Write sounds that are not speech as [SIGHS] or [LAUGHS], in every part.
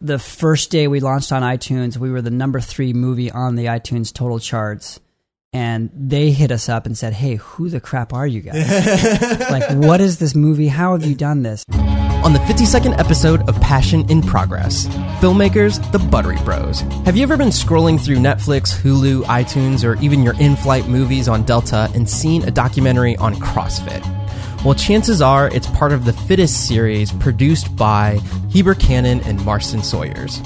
the first day we launched on iTunes, we were the number three movie on the iTunes total charts. And they hit us up and said, Hey, who the crap are you guys? [LAUGHS] like, what is this movie? How have you done this? On the 52nd episode of Passion in Progress, filmmakers, the Buttery Bros. Have you ever been scrolling through Netflix, Hulu, iTunes, or even your in flight movies on Delta and seen a documentary on CrossFit? Well, chances are it's part of the Fittest series produced by Heber Cannon and Marston Sawyers.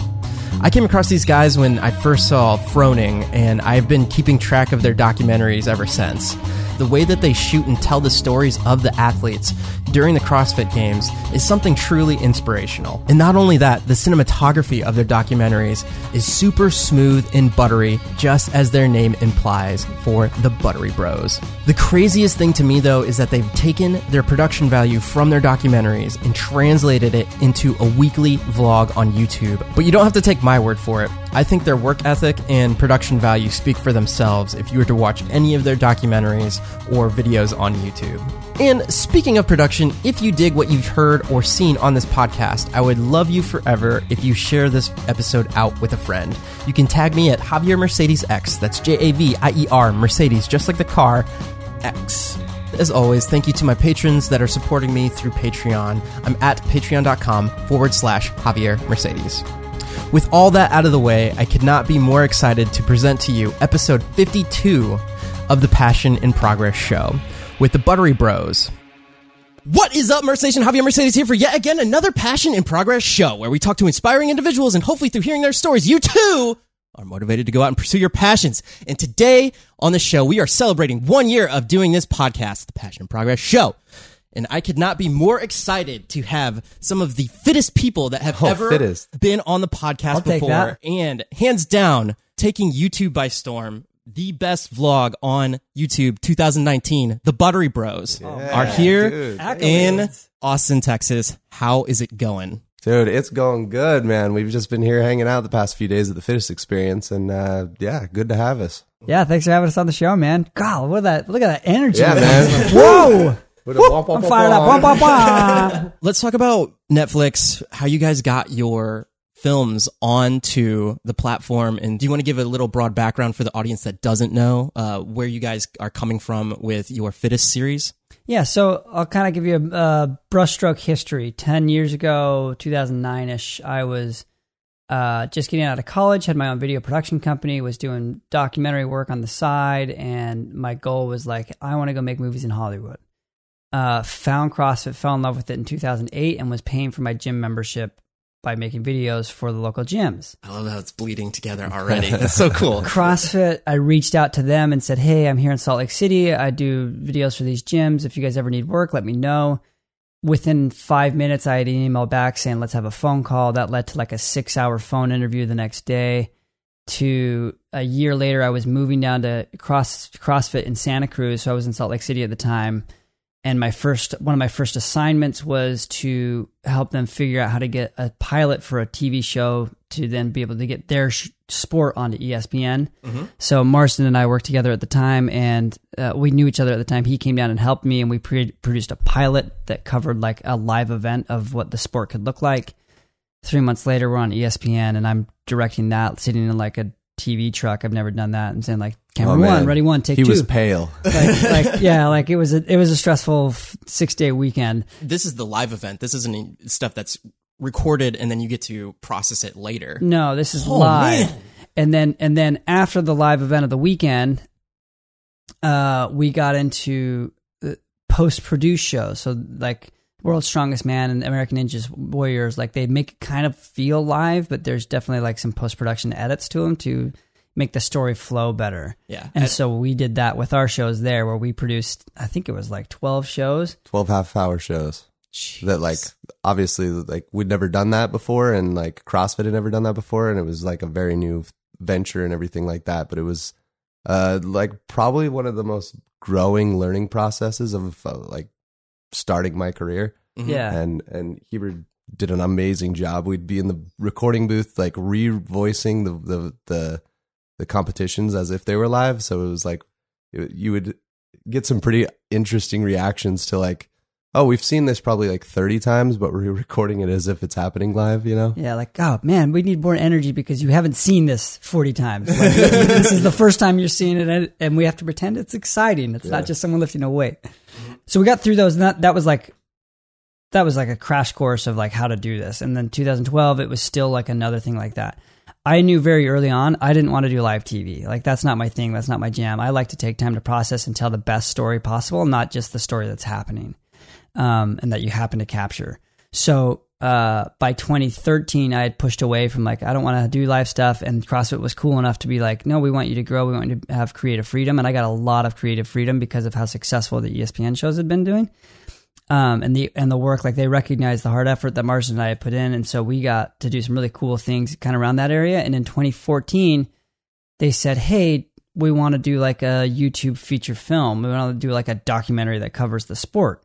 I came across these guys when I first saw Froning, and I've been keeping track of their documentaries ever since. The way that they shoot and tell the stories of the athletes during the CrossFit Games is something truly inspirational. And not only that, the cinematography of their documentaries is super smooth and buttery, just as their name implies for the Buttery Bros. The craziest thing to me, though, is that they've taken their production value from their documentaries and translated it into a weekly vlog on YouTube. But you don't have to take my word for it. I think their work ethic and production value speak for themselves if you were to watch any of their documentaries or videos on YouTube. And speaking of production, if you dig what you've heard or seen on this podcast, I would love you forever if you share this episode out with a friend. You can tag me at Javier Mercedes X. That's J A V I E R Mercedes, just like the car X. As always, thank you to my patrons that are supporting me through Patreon. I'm at patreon.com forward slash Javier Mercedes. With all that out of the way, I could not be more excited to present to you episode 52 of the Passion in Progress show with the Buttery Bros. What is up, Merc Nation? Javier Mercedes here for yet again another Passion in Progress show where we talk to inspiring individuals and hopefully through hearing their stories, you too are motivated to go out and pursue your passions. And today on the show, we are celebrating one year of doing this podcast, the Passion in Progress show. And I could not be more excited to have some of the fittest people that have Oh, ever fittest. been on the podcast I'll take before. that. And hands down, taking YouTube by storm, the best vlog on YouTube 2019, the Buttery Bros are here dude. in Austin, Texas. How is it going? Dude, it's going good, man. We've just been here hanging out the past few days of the fittest experience, and uh, yeah, good to have us. Yeah, thanks for having us on the show, man. God, what that look at that energy. Yeah, man. [LAUGHS] Whoa! Whoa, I'm fired up. Wah, wah, wah. Let's talk about Netflix, how you guys got your films onto the platform. And do you want to give a little broad background for the audience that doesn't know uh, where you guys are coming from with your Fittest series? Yeah, so I'll kind of give you a, a brushstroke history. Ten years ago, 2009 ish, I was uh, just getting out of college, had my own video production company, was doing documentary work on the side, and my goal was like, I want to go make movies in Hollywood. Uh, found CrossFit, fell in love with it in 2008, and was paying for my gym membership by making videos for the local gyms. I love how it's bleeding together [LAUGHS] already. That's so cool. CrossFit, I reached out to them and said, Hey, I'm here in Salt Lake City. I do videos for these gyms. If you guys ever need work, let me know. Within five minutes, I had an email back saying, Let's have a phone call. That led to like a six hour phone interview the next day. To a year later, I was moving down to cross, CrossFit in Santa Cruz. So I was in Salt Lake City at the time. And my first, one of my first assignments was to help them figure out how to get a pilot for a TV show to then be able to get their sh- sport onto ESPN. So Marston and I worked together at the time, and uh, we knew each other at the time. He came down and helped me, and we pre- produced a pilot that covered like a live event of what the sport could look like. Three months later, we're on ESPN, and I'm directing that, sitting in like a TV truck. I've never done that, and saying like, "Camera Oh, man. one, ready one, take He two. was pale. [LAUGHS] like, like, [LAUGHS] yeah, like it was a it was a stressful six day weekend. This is the live event. This isn't stuff that's recorded and then you get to process it later. No, this is Oh, live. man. And then and then after the live event of the weekend, uh, we got into post produced shows. So like World's Strongest Man and American Ninjas Warriors, like they make it kind of feel live, but there's definitely like some post production edits to them to make the story flow better. Yeah. And And- so we did that with our shows there, where we produced, I think it was like twelve shows. 12 half hour shows that like obviously like we'd never done that before and like CrossFit had never done that before and it was like a very new venture and everything like that but it was uh like probably one of the most growing learning processes of uh, like starting my career Mhm. Yeah. and and Heber did an amazing job. We'd be in the recording booth, like re-voicing the the the, the competitions as if they were live. So it was like it- you would get some pretty interesting reactions to like Oh, we've seen this probably like 30 times, but we're [LAUGHS] recording it as if it's happening live, you know? Yeah, like, oh man, we need more energy because you haven't seen this 40 times. Like, [LAUGHS] this is the first time you're seeing it, and, and we have to pretend it's exciting. It's Yeah. not just someone lifting a weight. So we got through those, and that, that was like, that was like a crash course of like how to do this. And then 2012, it was still like another thing like that. I knew very early on I didn't want to do live TV. Like that's not my thing. That's not my jam. I like to take time to process and tell the best story possible, not just the story that's happening um, and that you happen to capture. So uh, by 2013, I had pushed away from like I don't want to do live stuff, and CrossFit was cool enough to be like, no, we want you to grow. We want you to have creative freedom, and I got a lot of creative freedom because of how successful the ESPN shows had been doing. Um, and the and the work like they recognized the hard effort that Marston and I had put in, and so we got to do some really cool things kind of around that area. And in 2014, they said, "Hey, we want to do like a YouTube feature film. We want to do like a documentary that covers the sport."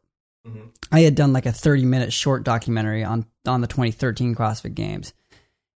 Mm-hmm. I had done like a 30 minute short documentary on on the 2013 CrossFit Games.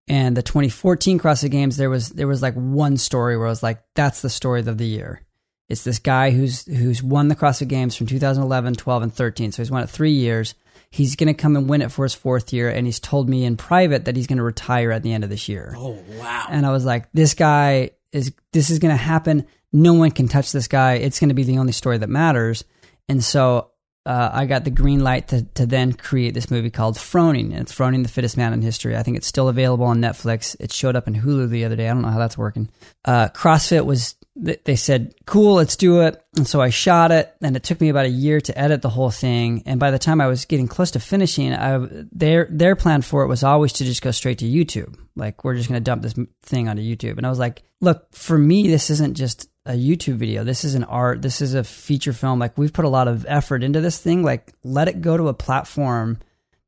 And the 2014 CrossFit Games there was there was like one story where I was like that's the story of the year. It's this guy who's who's won the CrossFit Games from 2011, 12 and 13. So he's won it 3 years. He's going to come and win it for his fourth year and he's told me in private that he's going to retire at the end of this year. Oh wow! And I was like, this guy is, this is going to happen. No one can touch this guy. It's going to be the only story that matters. And so uh, I got the green light to, to then create this movie called Froning. And it's Froning, the fittest man in history. I think it's still available on Netflix. It showed up in Hulu the other day. I don't know how that's working. Uh, CrossFit was, they said, cool, let's do it. And so I shot it, and it took me about a year to edit the whole thing. And by the time I was getting close to finishing, I, their their plan for it was always to just go straight to YouTube. Like we're just going to dump this thing onto YouTube. And I was like, look, for me, this isn't just a YouTube video. This is an art. This is a feature film. Like we've put a lot of effort into this thing. Like let it go to a platform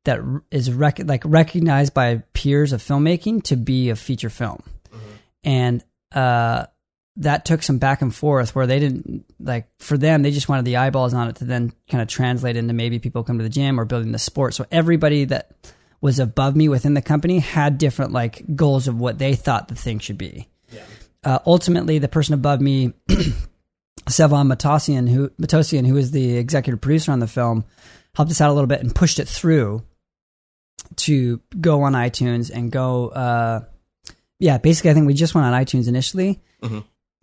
that is rec- like recognized by peers of filmmaking to be a feature film. And uh, that took some back and forth where they didn't like for them they just wanted the eyeballs on it to then kind of translate into maybe people come to the gym or building the sport. So everybody that was above me within the company had different like goals of what they thought the thing should be. Uh, ultimately, the person above me, [CLEARS THROAT] Sevan Matosian, who Matosian, who is the executive producer on the film, helped us out a little bit and pushed it through to go on iTunes and go. Uh, yeah, basically, I think we just went on iTunes initially.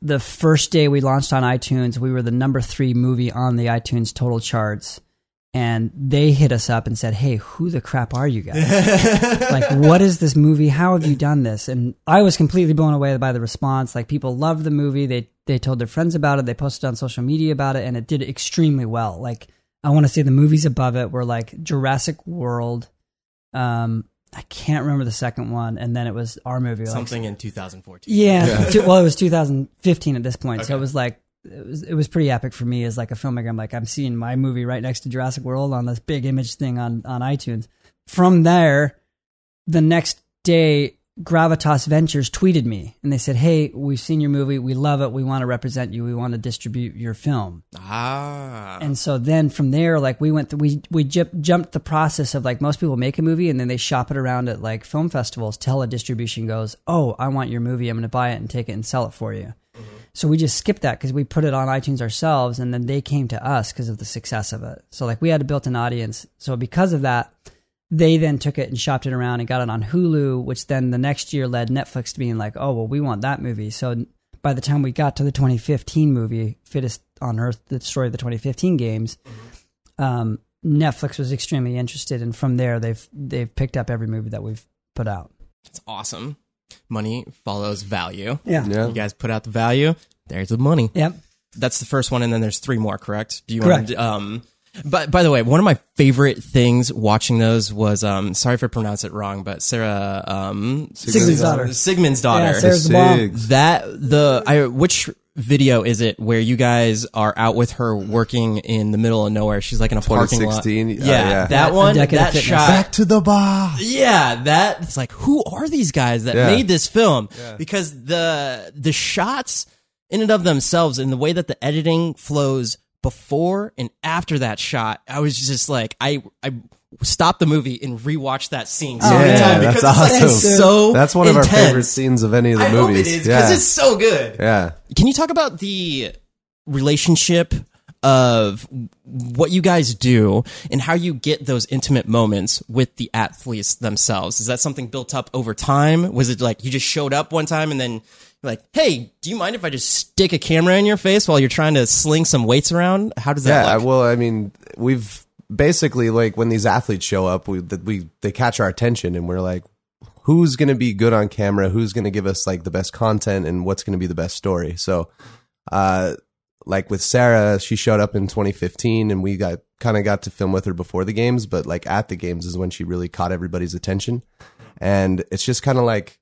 The first day we launched on iTunes, we were the number three movie on the iTunes total charts. And they hit us up and said, Hey, who the crap are you guys? [LAUGHS] like, what is this movie? How have you done this? And I was completely blown away by the response. Like, people loved the movie. They, they told their friends about it. They posted on social media about it, and it did extremely well. Like, I want to say the movies above it were like Jurassic World. Um, I can't remember the second one. And then it was our movie. like, Something in 2014. yeah. Two- well, it was 2015 at this point, so it was like it was it was pretty epic for me as like a filmmaker. I'm like I'm seeing my movie right next to Jurassic World on this big image thing on on iTunes. From there, the next day, Gravitas Ventures tweeted me and they said, "Hey, we've seen your movie. We love it. We want to represent you. We want to distribute your film." Ah. And so then from there, like we went, th- we we ju- jumped the process of like most people make a movie and then they shop it around at like film festivals till a distribution goes, oh, I want your movie, I'm going to buy it and take it and sell it for you. So we just skipped that because we put it on iTunes ourselves, and then they came to us because of the success of it. So like we had a built-in audience. So because of that, they then took it and shopped it around and got it on Hulu, which then the next year led Netflix to being like, oh well, we want that movie. So by the time we got to the 2015 movie, Fittest on Earth, the story of the 2015 games, um, Netflix was extremely interested, and from there they've they've picked up every movie that we've put out. It's awesome. Money follows value. Yeah. Yeah. You guys put out the value. There's the money. Yep. That's the first one, and then there's three more. Correct? Do you Correct. want to? Um, but by the way, one of my favorite things watching those was um, sorry if I pronounce it wrong, but Sara um, Sigmundsdottir. Sigmund's daughter. Yeah, Sara's the bomb. Sigs. that the I which video is it where you guys are out with her working in the middle of nowhere? She's like in a parking lot. 2016? Yeah, Oh, yeah. that one. decade That fitness. shot. Back to the bar. Yeah, that it's like who are these guys that Yeah. made this film? Because the the shots in and of themselves and the way that the editing flows before and after that shot, I was just like I I stopped the movie and rewatched that scene oh, so many Yeah, times that's because it's like awesome. so That's one of our favorite scenes of any of the I movies. it because yeah. it's so good. yeah. Can you talk about the relationship of what you guys do and how you get those intimate moments with the athletes themselves. Is that something built up over time? Was it like you just showed up one time and then like, hey, do you mind if I just stick a camera in your face while you're trying to sling some weights around? How does that yeah, look? well, I mean, we've basically like when these athletes show up, we that we they catch our attention, and we're like, who's going to be good on camera? Who's going to give us like the best content, and what's going to be the best story? So, uh, like with Sara, she showed up in 2015, and we got kind of got to film with her before the games, but like at the games is when she really caught everybody's attention, and it's just kind of like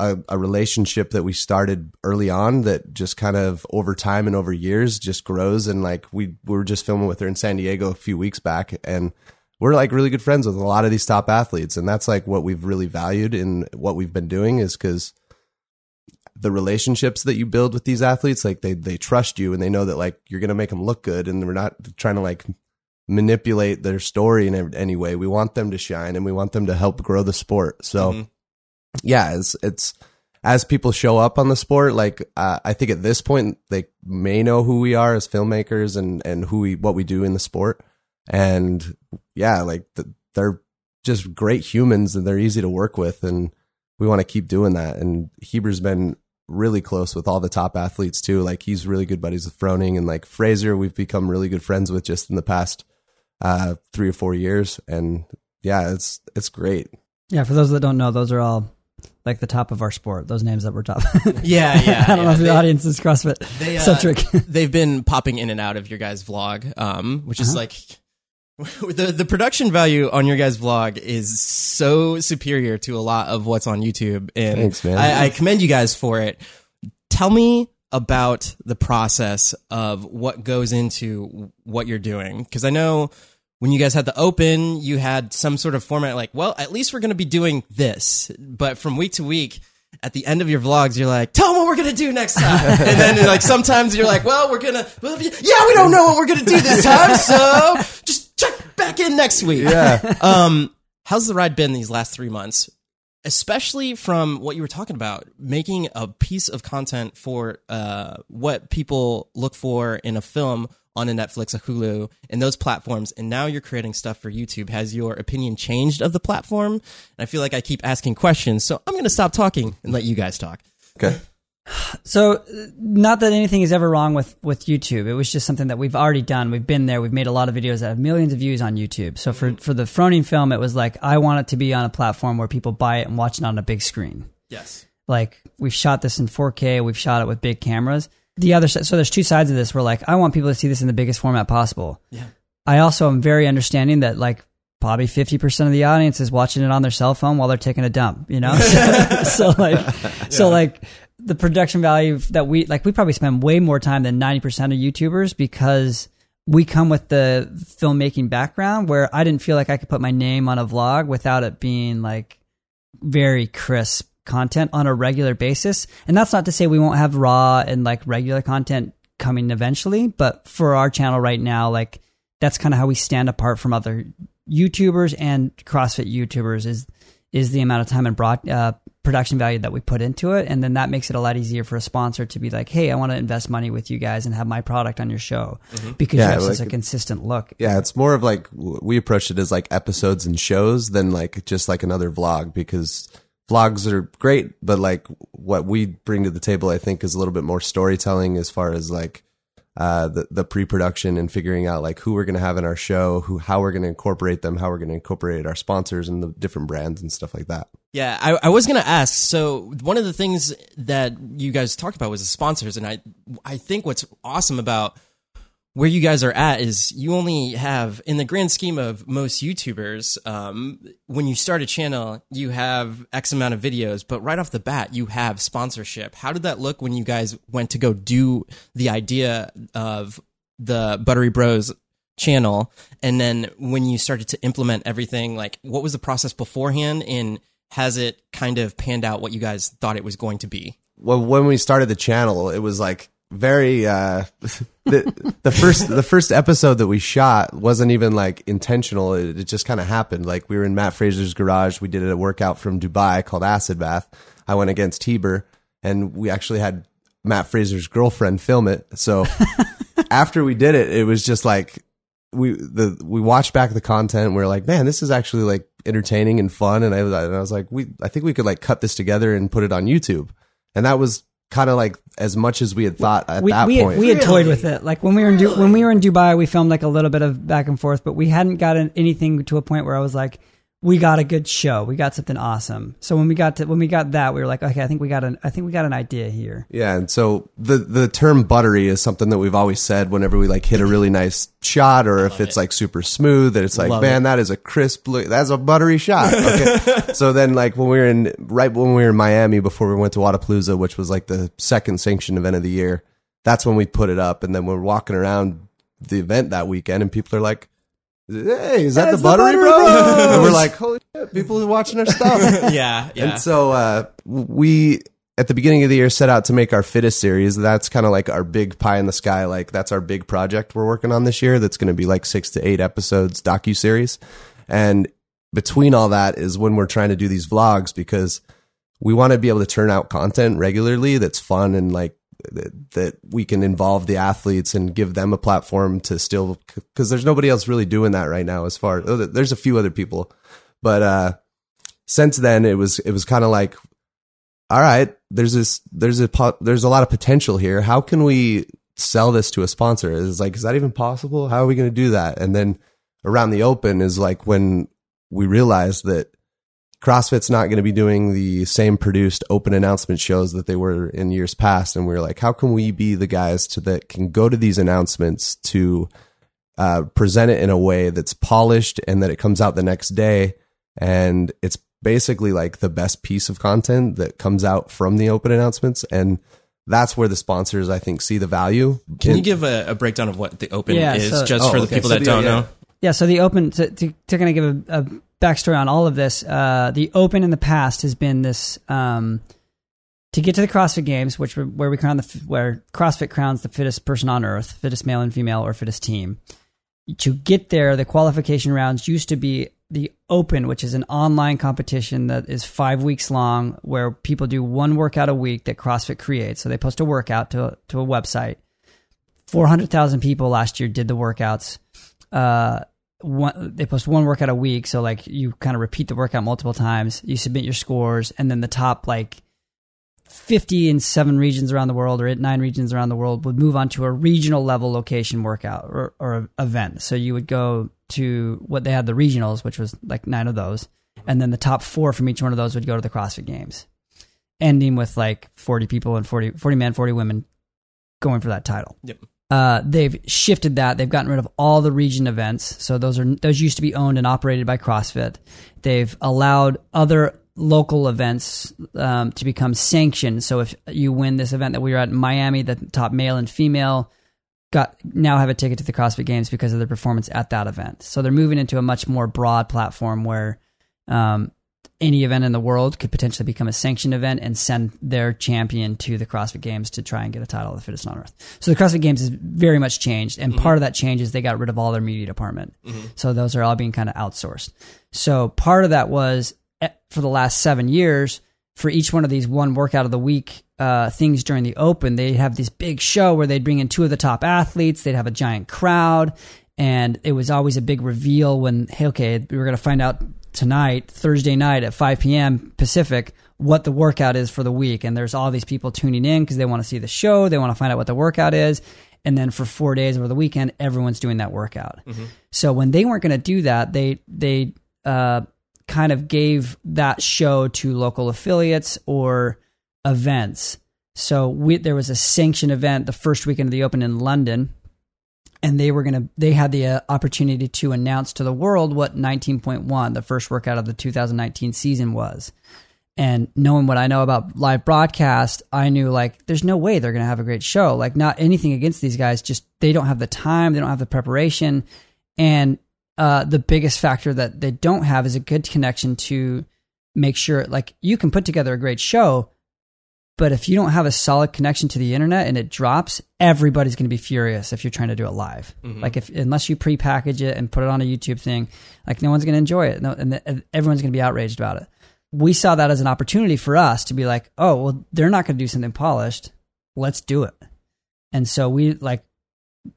a, a, relationship that we started early on that just kind of over time and over years just grows. And like we, we were just filming with her in San Diego a few weeks back and we're like really good friends with a lot of these top athletes. And that's like what we've really valued in what we've been doing is because the relationships that you build with these athletes, like they, they trust you and they know that like you're going to make them look good and we're not trying to like manipulate their story in any way. We want them to shine and we want them to help grow the sport. So, mm-hmm yeah, it's it's as people show up on the sport, like uh, I think at this point they may know who we are as filmmakers and and who we what we do in the sport, and yeah, like the, they're just great humans and they're easy to work with, and we want to keep doing that. And Heber's been really close with all the top athletes too. Like he's really good buddies with Froning and like Fraser, we've become really good friends with just in the past uh, three or four years, and yeah, it's it's great. Yeah, for those that don't know, those are all like the top of our sport. Those names that were top. [LAUGHS] yeah, yeah. [LAUGHS] I don't yeah. know if the audience is CrossFit they, uh, centric. [LAUGHS] they've been popping in and out of your guys' vlog, um, which is uh-huh. like the the production value on your guys' vlog is so superior to a lot of what's on YouTube, and Thanks, I, I commend you guys for it. Tell me about the process of what goes into what you're doing, because I know when you guys had the open, you had some sort of format like, well, at least we're going to be doing this. But from week to week, at the end of your vlogs, you're like, tell them what we're going to do next time. [LAUGHS] and then like sometimes you're like, well, we're going to, yeah, we don't know what we're going to do this time. So just check back in next week. Yeah. Um, how's the ride been these last three months? Especially from what you were talking about, making a piece of content for uh, what people look for in a film on a Netflix, a Hulu, and those platforms, and now you're creating stuff for YouTube. Has your opinion changed of the platform? And I feel like I keep asking questions, so I'm going to stop talking and let you guys talk. Okay. [SIGHS] So, not that anything is ever wrong with with YouTube. It was just something that we've already done. We've been there. We've made a lot of videos that have millions of views on YouTube. So for for the Froning film, it was like I want it to be on a platform where people buy it and watch it on a big screen. Yes. Like we've shot this in 4K. We've shot it with big cameras the other side, so there's two sides of this. We're like, I want people to see this in the biggest format possible. Yeah. I also am very understanding that like probably 50% of the audience is watching it on their cell phone while they're taking a dump, you know? so, [LAUGHS] [LAUGHS] so, like, yeah. so like the production value that we, like we probably spend way more time than 90% of YouTubers because we come with the filmmaking background where I didn't feel like I could put my name on a vlog without it being like very crisp content on a regular basis. And that's not to say we won't have raw and like regular content coming eventually, but for our channel right now, like that's kind of how we stand apart from other YouTubers and CrossFit YouTubers is is the amount of time and broad, uh, production value that we put into it, and then that makes it a lot easier for a sponsor to be like, "Hey, I want to invest money with you guys and have my product on your show mm-hmm. because yeah, you have like, such a consistent look." Yeah, it's more of like we approach it as like episodes and shows than like just like another vlog because vlogs are great, but like what we bring to the table, I think, is a little bit more storytelling as far as like uh, the the pre production and figuring out like who we're going to have in our show, who how we're going to incorporate them, how we're going to incorporate our sponsors and the different brands and stuff like that. Yeah, I, I was going to ask. So one of the things that you guys talked about was the sponsors, and I I think what's awesome about where you guys are at is you only have in the grand scheme of most youtubers um, when you start a channel you have x amount of videos but right off the bat you have sponsorship. How did that look when you guys went to go do the idea of the buttery bros channel? And then when you started to implement everything like what was the process beforehand and has it kind of panned out what you guys thought it was going to be? Well when we started the channel it was like very uh [LAUGHS] the, the first the first episode that we shot wasn't even like intentional it, it just kind of happened like we were in matt fraser's garage we did a workout from dubai called acid bath i went against heber and we actually had Matt Fraser's girlfriend film it. So [LAUGHS] after we did it, it was just like we the we watched back the content. And we are like, man, this is actually like entertaining and fun. And I, and I was like, we I think we could like cut this together and put it on YouTube. And that was kind of like as much as we had thought at we, that we point. Had, we had toyed with it. Like when we were in Du- when we were in Dubai, we filmed like a little bit of back and forth, but we hadn't gotten anything to a point where I was like, we got a good show. We got something awesome. So when we got to when we got that, we were like, okay, I think we got an I think we got an idea here. Yeah, and so the the term buttery is something that we've always said whenever we like hit a really nice shot, or if it's it. like super smooth, that it's like, Love man, that is a crisp, look, that's a buttery shot. Okay, [LAUGHS] so then like when we were in right when we were in Miami before we went to Wodapalooza, which was like the second sanctioned event of the year, that's when we put it up, and then we're walking around the event that weekend, and people are like. Hey, is that That's the the buttery, Buttery bro? And we're like, holy shit, people are watching our stuff. [LAUGHS] yeah, yeah. And so uh, we at the beginning of the year set out to make our fittest series. That's kind of like our big pie in the sky. Like that's our big project we're working on this year. That's going to be like six to eight episodes docu series. And between all that is when we're trying to do these vlogs because we want to be able to turn out content regularly that's fun and like that, we can involve the athletes and give them a platform to still because there's nobody else really doing that right now as far oh, there's a few other people. But uh since then it was it was kind of like all right there's this there's a there's a lot of potential here. How can we sell this to a sponsor? Is like is that even possible? How are we going to do that? And then around the open is like when we realized that CrossFit's not going to be doing the same produced open announcement shows that they were in years past. And we were like, how can we be the guys to that can go to these announcements to uh, present it in a way that's polished and that it comes out the next day. And it's basically like the best piece of content that comes out from the open announcements. And that's where the sponsors, I think, see the value. Can in- you give a, a breakdown of what the open Yeah, is, so- just Oh, for the okay. people So that the- don't yeah. know? Yeah, so the open to, to, to kind of give a, a backstory on all of this. Uh, the open in the past has been this um, to get to the CrossFit Games, which where we crown the where CrossFit crowns the fittest person on earth, fittest male and female, or fittest team. To get there, the qualification rounds used to be the Open, which is an online competition that is five weeks long, where people do one workout a week that CrossFit creates. So they post a workout to to a website. Four hundred thousand people last year did the workouts. Uh, one, they post one workout a week, so like you kind of repeat the workout multiple times. You submit your scores, and then the top like fifty in seven regions around the world, or nine regions around the world, would move on to a regional level location workout or, or event. So you would go to what they had the regionals, which was like nine of those, and then the top four from each one of those would go to the CrossFit Games, ending with like forty people and 40, 40 men, forty women going for that title. Yep. Uh, they've shifted that. They've gotten rid of all the region events. So those are those used to be owned and operated by CrossFit. They've allowed other local events um, to become sanctioned. So if you win this event that we were at in Miami, the top male and female got now have a ticket to the CrossFit Games because of their performance at that event. So they're moving into a much more broad platform where um, any event in the world could potentially become a sanctioned event and send their champion to the CrossFit Games to try and get a title of the fittest on earth. So the CrossFit Games has very much changed, and part of that change is they got rid of all their media department. So those are all being kind of outsourced. So part of that was eh, for the last seven years, for each one of these one workout of the week uh, things during the Open, they'd have this big show where they'd bring in two of the top athletes. They'd have a giant crowd, and it was always a big reveal when, hey, okay, we were going to find out tonight, Thursday night at 5 p.m. Pacific, what the workout is for the week. And there's all these people tuning in because they want to see the show, they want to find out what the workout is. And then for four days over the weekend, everyone's doing that workout. So when they weren't going to do that, they they uh, kind of gave that show to local affiliates or events. So we, there was a sanctioned event the first weekend of the Open in London, and they were gonna they had the uh, opportunity to announce to the world what 19.1, the first workout of the 2019 season, was. And knowing what I know about live broadcast, I knew like there's no way they're gonna have a great show. Like not anything against these guys, just they don't have the time, they don't have the preparation, and uh, the biggest factor that they don't have is a good connection to make sure like you can put together a great show but if you don't have a solid connection to the internet and it drops everybody's going to be furious if you're trying to do it live. Mm-hmm. Like if unless you pre-package it and put it on a youtube thing like no one's going to enjoy it. No, and the, everyone's going to be outraged about it. We saw that as an opportunity for us to be like oh well they're not going to do something polished. Let's do it. And so we like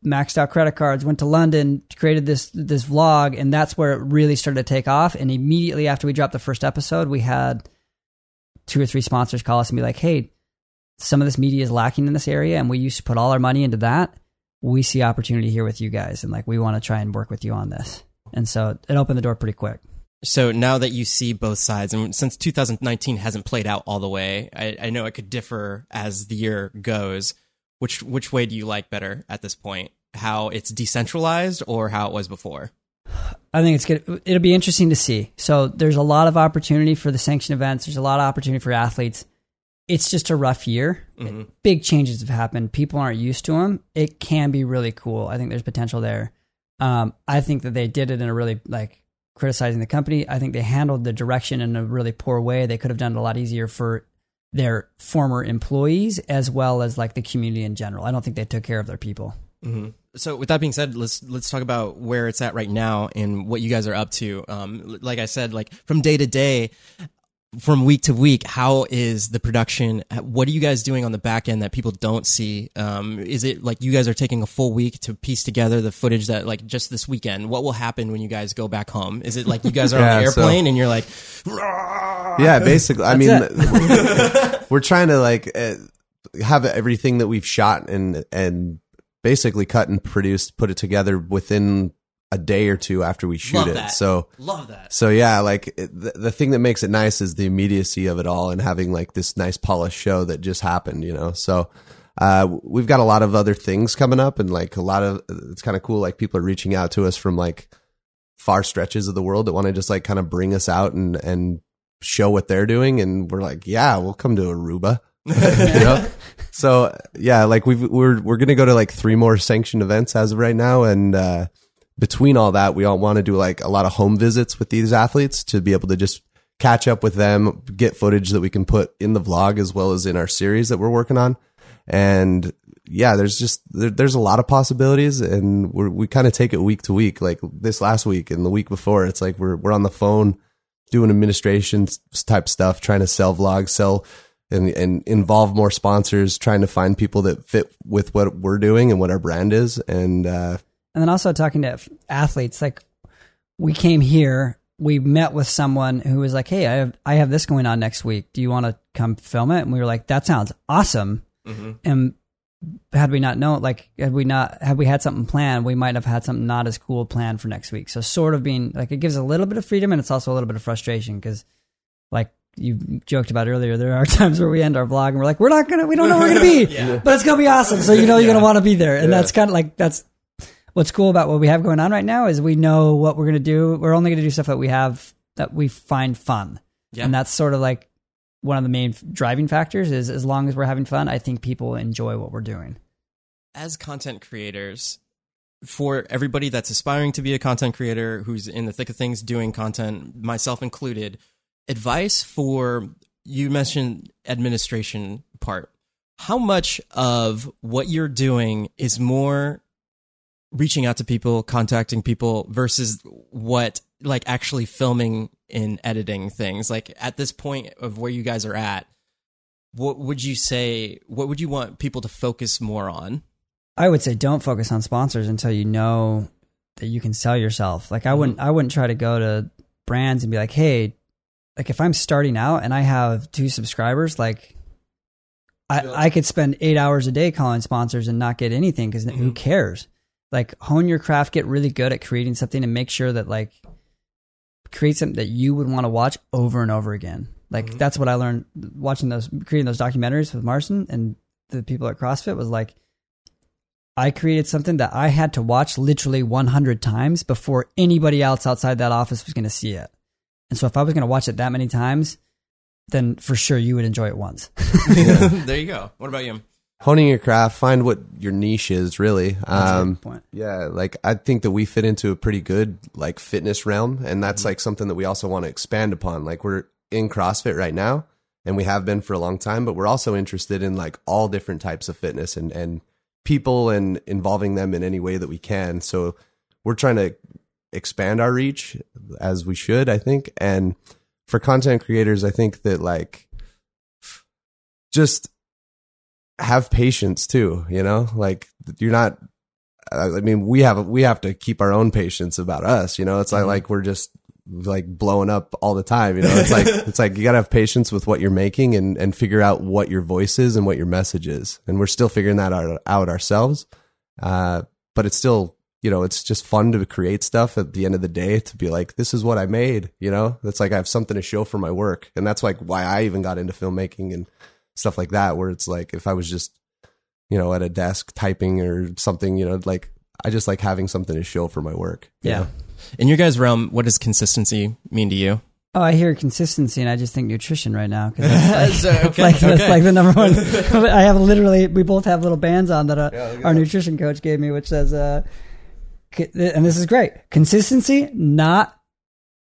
maxed out credit cards, went to London, created this this vlog, and that's where it really started to take off. And immediately after we dropped the first episode, we had two or three sponsors call us and be like, "Hey, some of this media is lacking in this area, and we used to put all our money into that. We see opportunity here with you guys, and like we want to try and work with you on this." And so it opened the door pretty quick. So now that you see both sides, and since 2019 hasn't played out all the way, I, I know it could differ as the year goes. Which which way do you like better at this point? How it's decentralized or how it was before? I think it's good. It'll be interesting to see. So there's a lot of opportunity for the sanction events. There's a lot of opportunity for athletes. It's just a rough year. Mhm. Big changes have happened. People aren't used to them. It can be really cool. I think there's potential there. Um, I think that they did it in a really like criticizing the company. I think they handled the direction in a really poor way. They could have done it a lot easier for their former employees as well as like the community in general. I don't think they took care of their people. Hmm So with that being said, let's let's talk about where it's at right now and what you guys are up to. Um, like I said, like from day to day, from week to week, how is the production? What are you guys doing on the back end that people don't see? Um, is it like you guys are taking a full week to piece together the footage that like just this weekend? What will happen when you guys go back home? Is it like you guys are on [LAUGHS] Yeah, the so- airplane and you're like, Yeah, basically. I mean, [LAUGHS] we're trying to like uh, have everything that we've shot and and basically cut and produced, put it together within a day or two after we shoot Love it. that. So love that. so yeah, like it, the, the thing that makes it nice is the immediacy of it all and having like this nice polished show that just happened, you know. So uh, we've got a lot of other things coming up and like a lot of it's kind of cool. Like people are reaching out to us from like far stretches of the world that want to just like kind of bring us out and and show what they're doing, and we're like, yeah, we'll come to Aruba. [LAUGHS] you [LAUGHS] know? So yeah, like we've, we're we're gonna go to like three more sanctioned events as of right now, and uh, between all that, we all want to do like a lot of home visits with these athletes to be able to just catch up with them, get footage that we can put in the vlog as well as in our series that we're working on, and yeah, there's just there, there's a lot of possibilities, and we're, we kind of take it week to week. Like this last week and the week before, it's like we're we're on the phone doing administration type stuff, trying to sell vlogs, sell and and involve more sponsors, trying to find people that fit with what we're doing and what our brand is, and uh, And then also talking to athletes, like we came here, we met with someone who was like, "Hey, I have I have this going on next week. Do you want to come film it?" And we were like, "That sounds awesome." Mm-hmm. And had we not known, like, had we not had we had something planned, we might have had something not as cool planned for next week. So sort of being like, it gives a little bit of freedom, and it's also a little bit of frustration because, like you joked about earlier, there are [LAUGHS] times where we end our vlog and we're like, we're not gonna, we don't know where we're gonna be, [LAUGHS] Yeah. but it's gonna be awesome. So you know you're gonna want to be there, and Yeah. that's kind of like that's what's cool about what we have going on right now is we know what we're gonna do. We're only gonna do stuff that we have that we find fun, Yeah. and that's sort of like one of the main driving factors. Is as long as we're having fun, I think people enjoy what we're doing. as content creators, for everybody that's aspiring to be a content creator who's in the thick of things doing content, myself included, advice for you mentioned administration part. How much of what you're doing is more reaching out to people, contacting people versus what like actually filming and editing things? Like at this point of where you guys are at, what would you say what would you want people to focus more on? I would say don't focus on sponsors until you know that you can sell yourself. Like I mm-hmm. wouldn't I wouldn't try to go to brands and be like, "Hey, like if I'm starting out and I have two subscribers, like I I could spend 8 hours a day calling sponsors and not get anything cuz who mm-hmm. cares?" Like hone your craft, get really good at creating something and make sure that like create something that you would want to watch over and over again. Like mm-hmm. that's what I learned watching those creating those documentaries with Marston and the people at CrossFit was like I created something that I had to watch literally 100 times before anybody else outside that office was going to see it. And so if I was going to watch it that many times, then for sure you would enjoy it once. [LAUGHS] there you go. What about you? honing your craft, find what your niche is really. That's a Um, good point. Yeah, like I think that we fit into a pretty good like fitness realm, and that's like something that we also want to expand upon. Like we're in CrossFit right now, and we have been for a long time, but we're also interested in like all different types of fitness and and people and involving them in any way that we can. So we're trying to expand our reach as we should, I think. And for content creators, I think that like just have patience too. You know, like you're not. I mean, we have we have to keep our own patience about us. You know, it's Mm-hmm. not like we're just like blowing up all the time. You know, it's like [LAUGHS] it's like you gotta have patience with what you're making and and figure out what your voice is and what your message is. And we're still figuring that out, out ourselves. Uh, but it's still you know it's just fun to create stuff at the end of the day to be like this is what I made. You know, it's like I have something to show for my work, and that's like why I even got into filmmaking and stuff like that. Where it's like if I was just you know at a desk typing or something, you know, like I just like having something to show for my work. Yeah. know? In your guys' realm, what does consistency mean to you? Oh, I hear consistency, and I just think nutrition right now because [LAUGHS] that's, like, okay, like, that's like the number one. [LAUGHS] I have literally, we both have little bands on that uh, our nutrition coach gave me, which says, uh, c- and this is great: consistency, not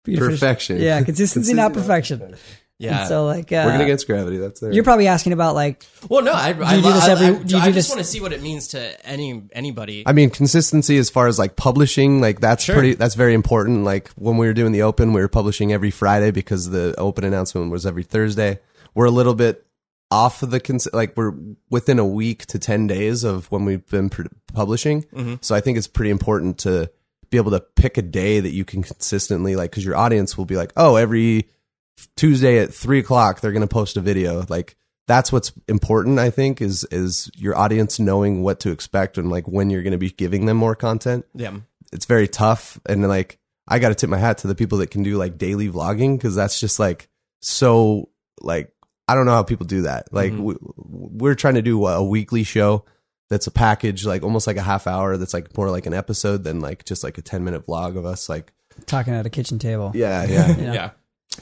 Perfection. Yeah, consistency, not perfection. Yeah. And so, like, uh, Working against gravity. That's there. you're probably asking about like well, no, I, I, you do this every- I, do you I just this- want to see what it means to any anybody. I mean, consistency as far as like publishing, like that's Sure. pretty, that's very important. Like when we were doing the open, we were publishing every Friday because the open announcement was every Thursday. We're a little bit off of the, cons- like we're within a week to 10 days of when we've been pr- publishing. Mm-hmm. So I think it's pretty important to be able to pick a day that you can consistently, like, cause your audience will be like, oh, every Tuesday at three o'clock, they're going to post a video. Like, that's what's important, I think, is is your audience knowing what to expect and like when you're going to be giving them more content. yeah. It's very tough, and like I got to tip my hat to the people that can do like daily vlogging because that's just like so like I don't know how people do that. Like we, we're trying to do a weekly show that's a package, like almost like a half hour. That's like more like an episode than like just like a ten minute vlog of us. Like talking at a kitchen table. yeah, yeah. [LAUGHS] Yeah. Yeah.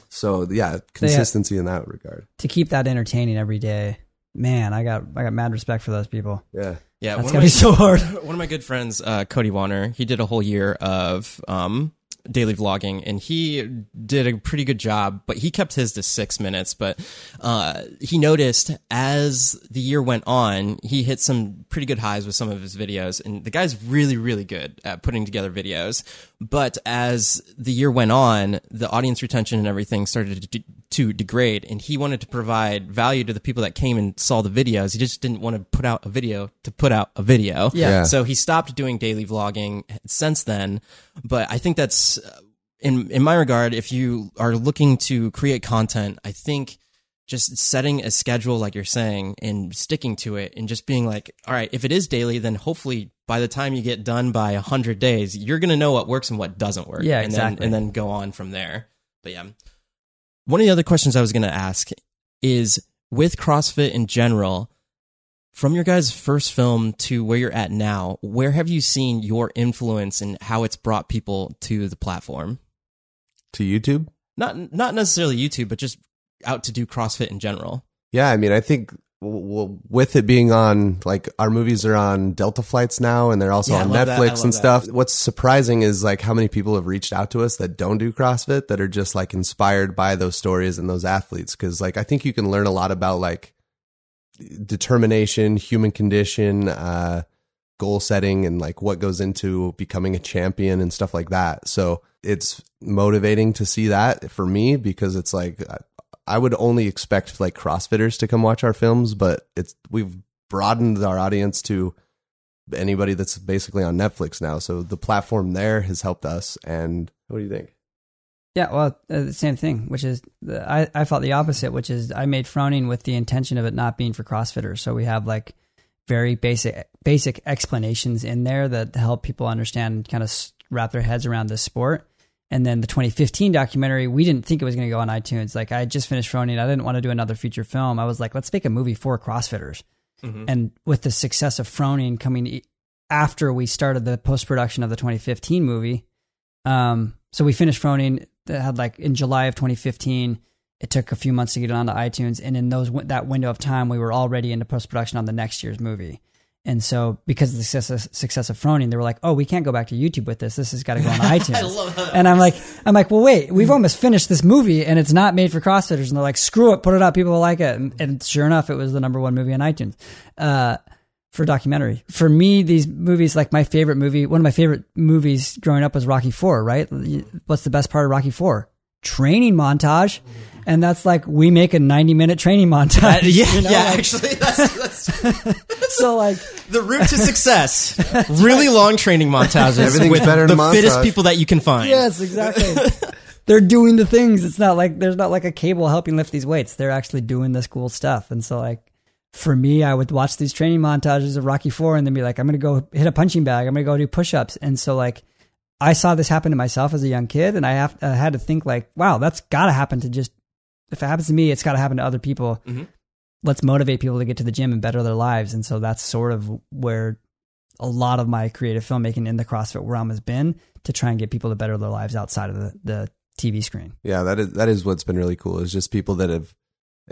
so yeah, consistency in that regard. To keep that entertaining every day, man, I got I got mad respect for those people. Yeah. Yeah. That's gonna of be so hard. [LAUGHS] one of my good friends, uh, Cody Warner, he did a whole year of um, daily vlogging and he did a pretty good job, but he kept his to six minutes. But uh, he noticed as the year went on, he hit some pretty good highs with some of his videos. And the guy's really, really good at putting together videos. But as the year went on, the audience retention and everything started to, to degrade. And he wanted to provide value to the people that came and saw the videos. He just didn't want to put out a video to put out a video. Yeah. Yeah. So he stopped doing daily vlogging since then. But I think that's uh, in in my regard. If you are looking to create content, I think just setting a schedule, like you're saying, and sticking to it, and just being like, all right, if it is daily, then hopefully by the time you get done by a hundred days, you're gonna know what works and what doesn't work. Yeah, and exactly. Then, and then go on from there. But yeah, one of the other questions I was gonna ask is with CrossFit in general from your guys' first film to where you're at now, where have you seen your influence and how it's brought people to the platform? To YouTube. Not not necessarily YouTube, but just out to do CrossFit in general. Yeah, I mean, I think w- w- with it being on, like, our movies are on Delta flights now, and they're also Yeah, on love that. I Netflix and that. stuff. What's surprising is like how many people have reached out to us that don't do CrossFit that are just like inspired by those stories and those athletes. Because like I think you can learn a lot about like determination, human condition, uh, goal setting, and like what goes into becoming a champion and stuff like that. So it's motivating to see that for me because it's like I- I would only expect like CrossFitters to come watch our films, but it's we've broadened our audience to anybody that's basically on Netflix now. So the platform there has helped us. And what do you think? Yeah, well, uh, the same thing, which is the, I, I felt the opposite, which is I made Froning with the intention of it not being for CrossFitters. So we have like very basic basic explanations in there that help people understand, kind of wrap their heads around this sport. And then the 2015 documentary, we didn't think it was going to go on iTunes. Like I had just finished Froning, I didn't want to do another feature film. I was like, let's make a movie for CrossFitters. And with the success of Froning coming after we started the post production of the 2015 movie, um, so we finished Froning. That had like in July of 2015. It took a few months to get it onto iTunes, and in those that window of time, we were already into post production on the next year's movie. And so, because of the success, success of Froning, they were like, "Oh, we can't go back to YouTube with this. This has got to go on [LAUGHS] iTunes." And I'm like, I'm like, well, wait, we've almost finished this movie, and it's not made for CrossFitters. And they're like, screw it, put it up. People will like it. And, and sure enough, it was the number one movie on iTunes uh, for documentary. For me, these movies, like my favorite movie, one of my favorite movies growing up was Rocky Four. Right? What's the best part of Rocky Four? Training montage. and that's like we make a 90 minute training montage. yeah, [LAUGHS] you know, yeah. like- actually, that's, that's [LAUGHS] so like the route to success. [LAUGHS] really long training montages Everything's with better in the a fittest people that you can find. yes, exactly. They're doing the things. It's not like there's not like a cable helping lift these weights. They're actually doing this cool stuff. And so like for me, I would watch these training montages of Rocky Four and then be like, I'm gonna go hit a punching bag. I'm gonna go do push ups. And so like I saw this happen to myself as a young kid, and I have I had to think like, wow, that's got to happen to just if it happens to me, it's got to happen to other people. Mhm. Let's motivate people to get to the gym and better their lives. And so that's sort of where a lot of my creative filmmaking in the CrossFit realm has been to try and get people to better their lives outside of the, the TV screen. Yeah, that is that is what's been really cool. Is just people that have,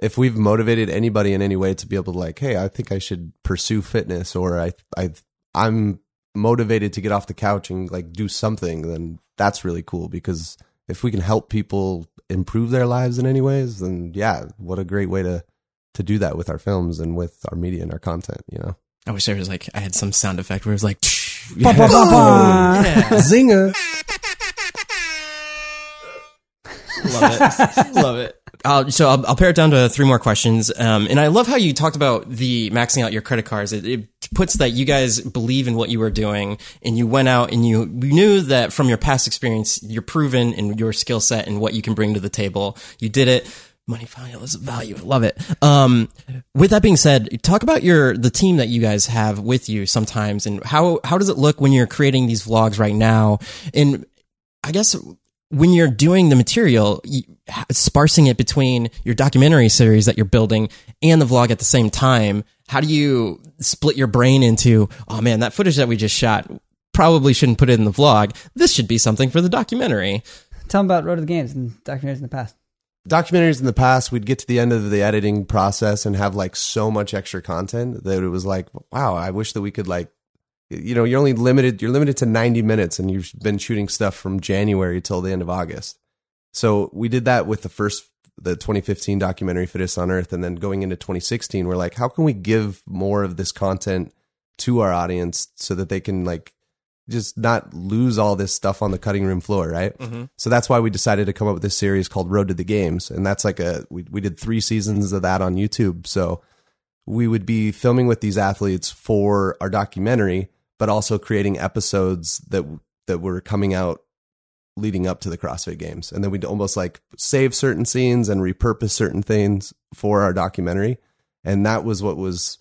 if we've motivated anybody in any way to be able to like, hey, I think I should pursue fitness, or I I I'm motivated to get off the couch and like do something, then that's really cool because if we can help people improve their lives in any ways, then yeah, what a great way to to do that with our films and with our media and our content. You know, I wish there was like I had some sound effect where it was like. [LAUGHS] Ba, ba, ba, ba. Yeah. zinger. Love it. Love it. Uh, so I'll, I'll pare it down to three more questions. Um, and I love how you talked about the maxing out your credit cards. It, it puts that you guys believe in what you were doing and you went out and you, you knew that from your past experience, you're proven in your skill set and what you can bring to the table. You did it. Money is value. Love it. Um, with that being said, talk about your the team that you guys have with you sometimes, and how how does it look when you're creating these vlogs right now? And I guess when you're doing the material, sparsing it between your documentary series that you're building and the vlog at the same time, how do you split your brain into, oh man, that footage that we just shot probably shouldn't put it in the vlog. This should be something for the documentary. Tell them about Road to the Games and documentaries in the past. Documentaries in the past, we'd get to the end of the editing process and have like so much extra content that it was like, wow, I wish that we could like, you know, you're only limited, you're limited to 90 minutes and you've been shooting stuff from January till the end of August. So we did that with the first, the 2015 documentary Fittest on Earth. And then going into 2016, we're like, how can we give more of this content to our audience so that they can like just not lose all this stuff on the cutting room floor, right? So that's why we decided to come up with this series called Road to the Games, and that's like a we we did three seasons of that on YouTube. So we would be filming with these athletes for our documentary, but also creating episodes that that were coming out leading up to the CrossFit Games, and then we'd almost like save certain scenes and repurpose certain things for our documentary, and that was what was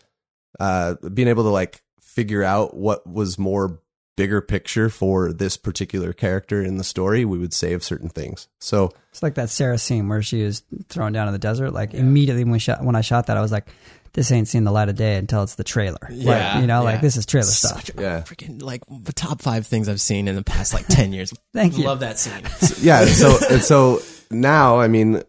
uh, being able to like figure out what was more bigger picture for this particular character in the story, we would save certain things. So It's like that Sara scene where she is thrown down in the desert. Like immediately when we shot, when I shot that, I was like, "This ain't seen the light of day until it's the trailer." Yeah, Like, you know, yeah. like this is trailer stuff. Such a Yeah. freaking like the top five things I've seen in the past like 10 years. [LAUGHS] Thank you. Love that scene. [LAUGHS] yeah, so and so now, I mean,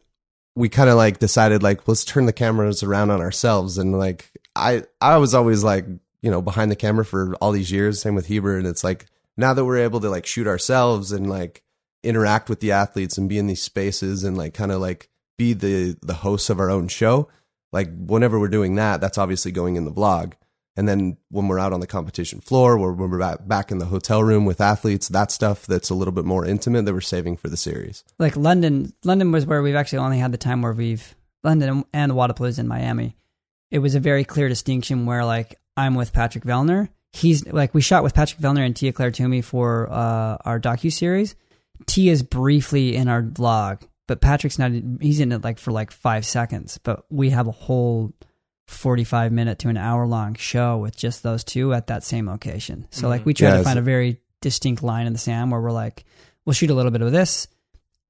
we kind of like decided like let's turn the cameras around on ourselves, and like I I was always like you know behind the camera for all these years. Same with Heber, and it's like now that we're able to like shoot ourselves and like interact with the athletes and be in these spaces and like kind of like be the the hosts of our own show. Like whenever we're doing that, that's obviously going in the vlog. And then when we're out on the competition floor, or when we're back, in the hotel room with athletes, that stuff that's a little bit more intimate that we're saving for the series. like London. London was where we've actually only had the time where we've London and Wadapalooza in Miami. It was a very clear distinction where like I'm with Patrick Vellner. He's like we shot with Patrick Vellner and Tia Claire Toomey for uh, our docu series. Tia's briefly in our vlog, but Patrick's not. He's in it like for like five seconds. But we have a whole 45 minute to an hour long show with just those two at that same location. So like we try Yeah, to find a very distinct line in the sand where we're like, we'll shoot a little bit of this,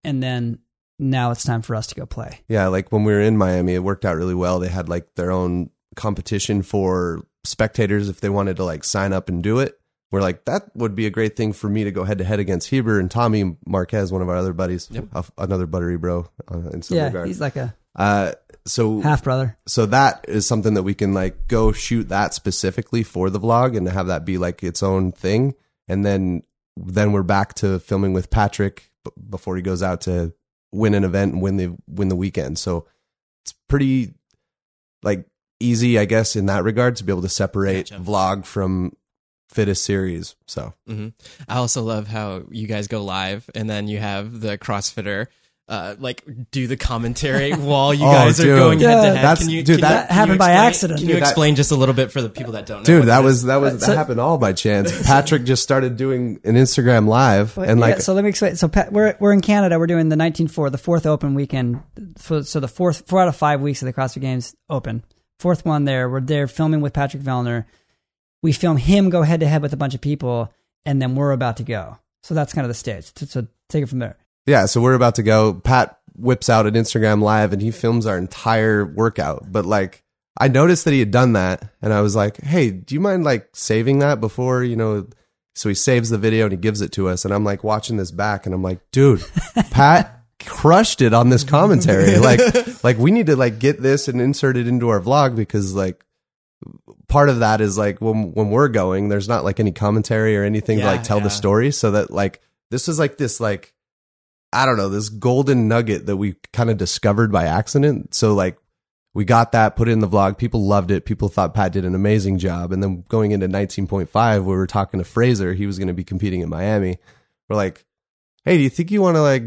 and then now it's time for us to go play. Yeah, like when we were in Miami, it worked out really well. They had like their own competition for spectators if they wanted to like sign up and do it. We're like, that would be a great thing for me to go head to head against Heber and Tommy Marquez, one of our other buddies, uh, another buttery bro uh, in some yeah, regard. he's like a Uh, so half brother. so that is something that we can like go shoot that specifically for the vlog and have that be like its own thing and then then we're back to filming with patrick b- before he goes out to win an event and win the win the weekend so it's pretty like easy i guess in that regard to be able to separate Gotcha. vlog from fittest series so hmm I also love how you guys go live and then you have the CrossFitter uh, like do the commentary [LAUGHS] while you Oh, guys are dude. going head to head. That's- can you, dude, can that you- can you happened by accident. Can you Dude, that- explain just a little bit for the people that don't know? Dude, what that was that was So- that happened all by chance. [LAUGHS] Patrick just started doing an Instagram live, and like yeah, so let me explain. So Pat, we're we're in Canada. We're doing the 19-4, the fourth open weekend. So, so the fourth four out of five weeks of the CrossFit Games open. Fourth one there. We're there filming with Patrick Vellner. We film him go head to head with a bunch of people, and then we're about to go. So that's kind of the stage. So, so take it from there. Yeah, so we're about to go. Pat whips out an Instagram live and he films our entire workout. But like, I noticed that he had done that, and I was like, "Hey, do you mind like saving that before you know?" So he saves the video and he gives it to us, and I'm like watching this back, and I'm like, "Dude, [LAUGHS] Pat crushed it on this [LAUGHS] commentary. Like, like we need to like get this and insert it into our vlog because like." Part of that is like when when we're going, there's not like any commentary or anything to like tell yeah. the story. So that like this is like this like I don't know, this golden nugget that we kind of discovered by accident. So like we got that, put it in the vlog. People loved it. People thought Pat did an amazing job. And then going into 19.5, we were talking to Fraser. He was going to be competing in Miami. We're like, hey, do you think you want to like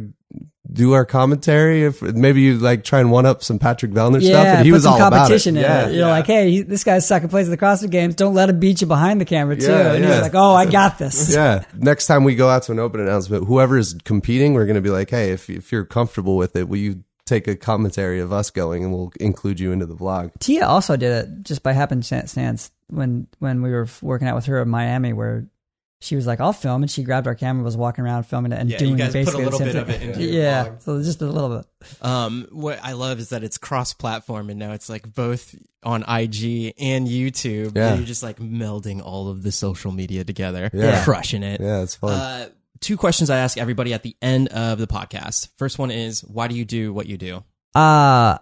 do our commentary? If maybe you like try and one up some Patrick Vellner stuff. Yeah, And he put was some all about it. competition in Yeah. it. You're like, hey, he- this guy's second place at the CrossFit Games. Don't let him beat you behind the camera too. Yeah, and yeah. he's like, oh, I got this. [LAUGHS] yeah. Next time we go out to an open announcement, whoever is competing, we're going to be like, hey, if, if you're comfortable with it, will you take a commentary of us going and we'll include you into the vlog? Tia also did it just by happenstance when when we were working out with her in Miami, where she was like, "I'll film," and she grabbed our camera, was walking around filming it, and Yeah, you doing guys put a basically the little same bit of thing. it into yeah, vlog. so just a little bit. Um, what I love is that it's cross-platform, and now it's like both on IG and YouTube. Yeah. and you're just like melding all of the social media together, Yeah. crushing it. Yeah, it's fun. Uh, two questions I ask everybody at the end of the podcast. First one is, why do you do what you do? Uh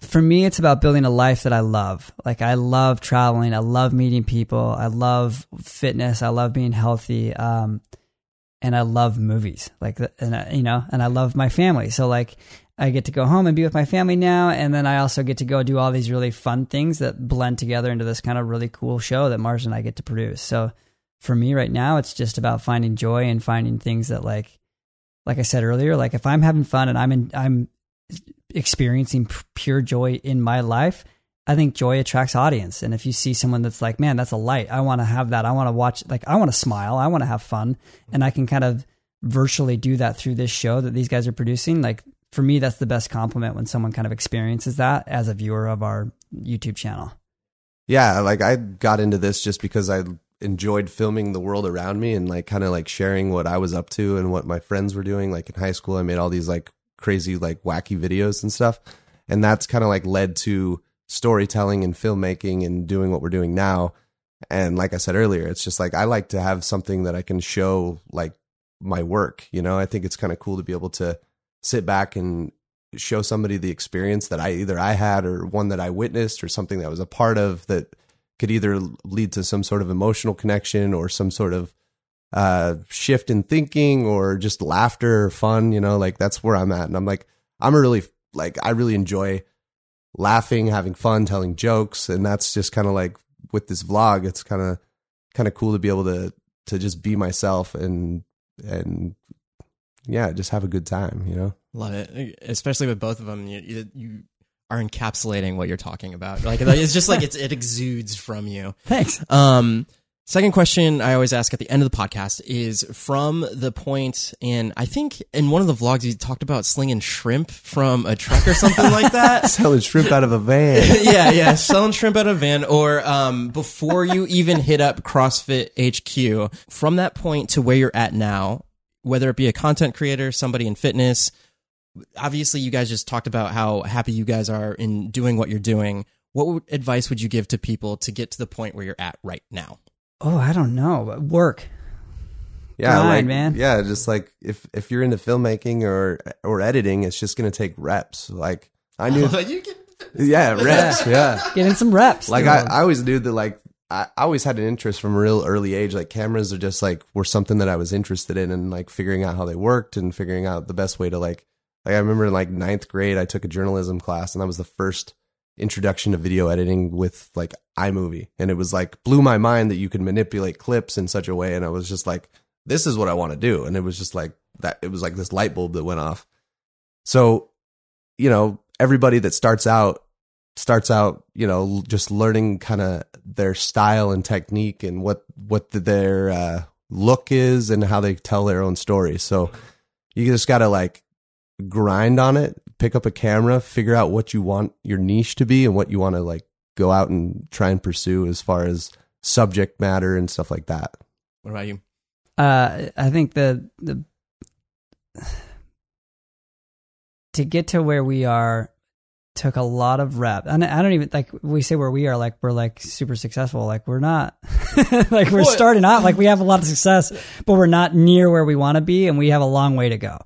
for me, it's about building a life that I love. Like I love traveling. I love meeting people. I love fitness. I love being healthy. Um, and I love movies. Like, and I, you know, and I love my family. So like, I get to go home and be with my family now, and then I also get to go do all these really fun things that blend together into this kind of really cool show that Mars and I get to produce. So for me right now, it's just about finding joy and finding things that like, like I said earlier, like if I'm having fun and I'm in, I'm experiencing pure joy in my life, I think joy attracts audience. And if you see someone that's like, man, that's a light, I want to have that. I want to watch, like, I want to smile. I want to have fun. And I can kind of virtually do that through this show that these guys are producing. Like, for me, that's the best compliment when someone kind of experiences that as a viewer of our YouTube channel. yeah, like I got into this just because I enjoyed filming the world around me and like kind of like sharing what I was up to and what my friends were doing. Like in high school, I made all these like crazy, like wacky videos and stuff. And that's kind of like led to storytelling and filmmaking and doing what we're doing now. And like I said earlier, it's just like I like to have something that I can show like my work. You know, I think it's kind of cool to be able to sit back and show somebody the experience that I either I had or one that I witnessed or something that I was a part of that could either lead to some sort of emotional connection or some sort of uh shift in thinking or just laughter or fun, you know, like that's where I'm at. And I'm like I'm a really like I really enjoy laughing, having fun, telling jokes, and that's just kind of like with this vlog, it's kind of kind of cool to be able to to just be myself and and yeah, just have a good time, you know. Love it, especially with both of them. You, you, you are encapsulating what you're talking about. Like it's just like it's, it exudes from you. [LAUGHS] Thanks. Um, second question I always ask at the end of the podcast is from the point, and I think in one of the vlogs you talked about slinging shrimp from a truck or something like that. [LAUGHS] Selling shrimp out of a van. [LAUGHS] yeah, yeah, selling shrimp out of a van, or um, before you even hit up CrossFit HQ. From that point to where you're at now, whether it be a content creator, somebody in fitness, obviously you guys just talked about how happy you guys are in doing what you're doing. What advice would you give to people to get to the point where you're at right now? Oh, I don't know. Work. Yeah, Grind, like man. yeah, just like if if you're into filmmaking or or editing, it's just gonna take reps. Like I knew, [LAUGHS] you can, yeah, [LAUGHS] reps, yeah. getting some reps. Like I, I always knew that like I, I always had an interest from a real early age. Like cameras are just like were something that I was interested in and like figuring out how they worked and figuring out the best way to like like I remember in like ninth grade I took a journalism class and that was the first introduction to video editing with like iMovie. And it was like blew my mind that you could manipulate clips in such a way. And I was just like this is what I want to do. And it was just like that it was like this light bulb that went off. So, you know, everybody that starts out starts out, you know, just learning kind of their style and technique and what what their uh, look is and how they tell their own story. So you just got to like grind on it, pick up a camera, figure out what you want your niche to be and what you want to like go out and try and pursue as far as subject matter and stuff like that. What about you? Uh, I think the the to get to where we are took a lot of rep. And I don't even like we say where we are like we're like super successful. Like we're not [LAUGHS] like we're What? starting out like we have a lot of success, but we're not near where we want to be and we have a long way to go.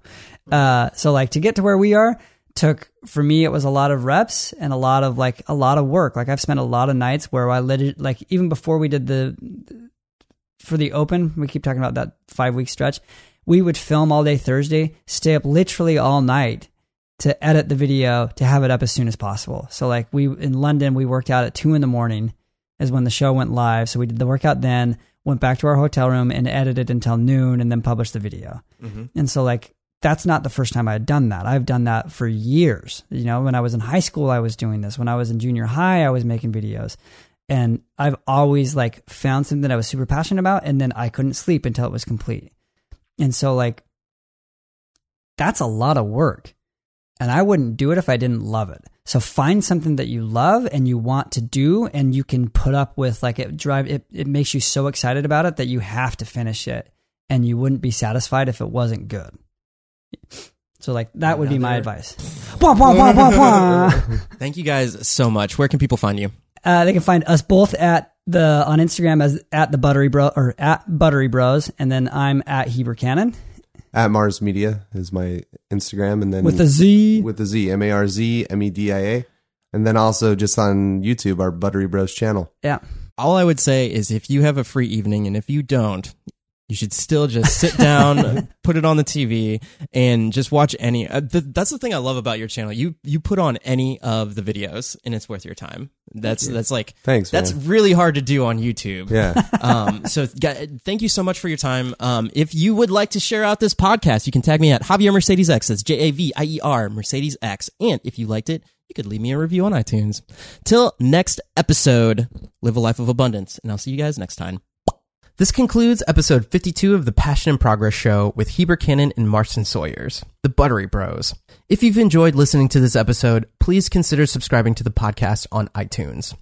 Uh so like to get to where we are took for me it was a lot of reps and a lot of like a lot of work. Like I've spent a lot of nights where I lit like even before we did the for the open, we keep talking about that 5 week stretch. We would film all day Thursday, stay up literally all night to edit the video to have it up as soon as possible. So like we in London, we worked out at two in the morning is when the show went live. So we did the workout then, went back to our hotel room and edited until noon and then published the video. Mm-hmm. And so like that's not the first time I had done that. I've done that for years. You know, when I was in high school, I was doing this. When I was in junior high, I was making videos. And I've always like found something that I was super passionate about and then I couldn't sleep until it was complete. And so like that's a lot of work and I wouldn't do it if I didn't love it. So find something that you love and you want to do and you can put up with like it drive it it makes you so excited about it that you have to finish it and you wouldn't be satisfied if it wasn't good. So like that would be my advice. [LAUGHS] Bwah, bwah, bwah, bwah, bwah. Thank you guys so much. Where can people find you? Uh, they can find us both at the on Instagram as at the Buttery Bro or at Buttery Bros, and then I'm at Heber Cannon At Marz Media is my Instagram, and then with the Z. with the Z M A R Z M E D I A, and then also just on YouTube our Buttery Bros channel. Yeah, All I would say is if you have a free evening and if you don't, you should still just sit down, [LAUGHS] put it on the TV, and just watch any. Uh, th- that's the thing I love about your channel. You you put on any of the videos, and it's worth your time. That's that's like Thanks, that's man. really hard to do on YouTube. Yeah. [LAUGHS] um, so gu- thank you so much for your time. Um, if you would like to share out this podcast, you can tag me at Javier Mercedes X. That's J A V I E R Mercedes X. And if you liked it, you could leave me a review on iTunes. Till next episode, live a life of abundance, and I'll see you guys next time. This concludes episode 52 of the Passion and Progress Show with Heber Cannon and Marston Sawyers, the Buttery Bros. If you've enjoyed listening to this episode, please consider subscribing to the podcast on iTunes.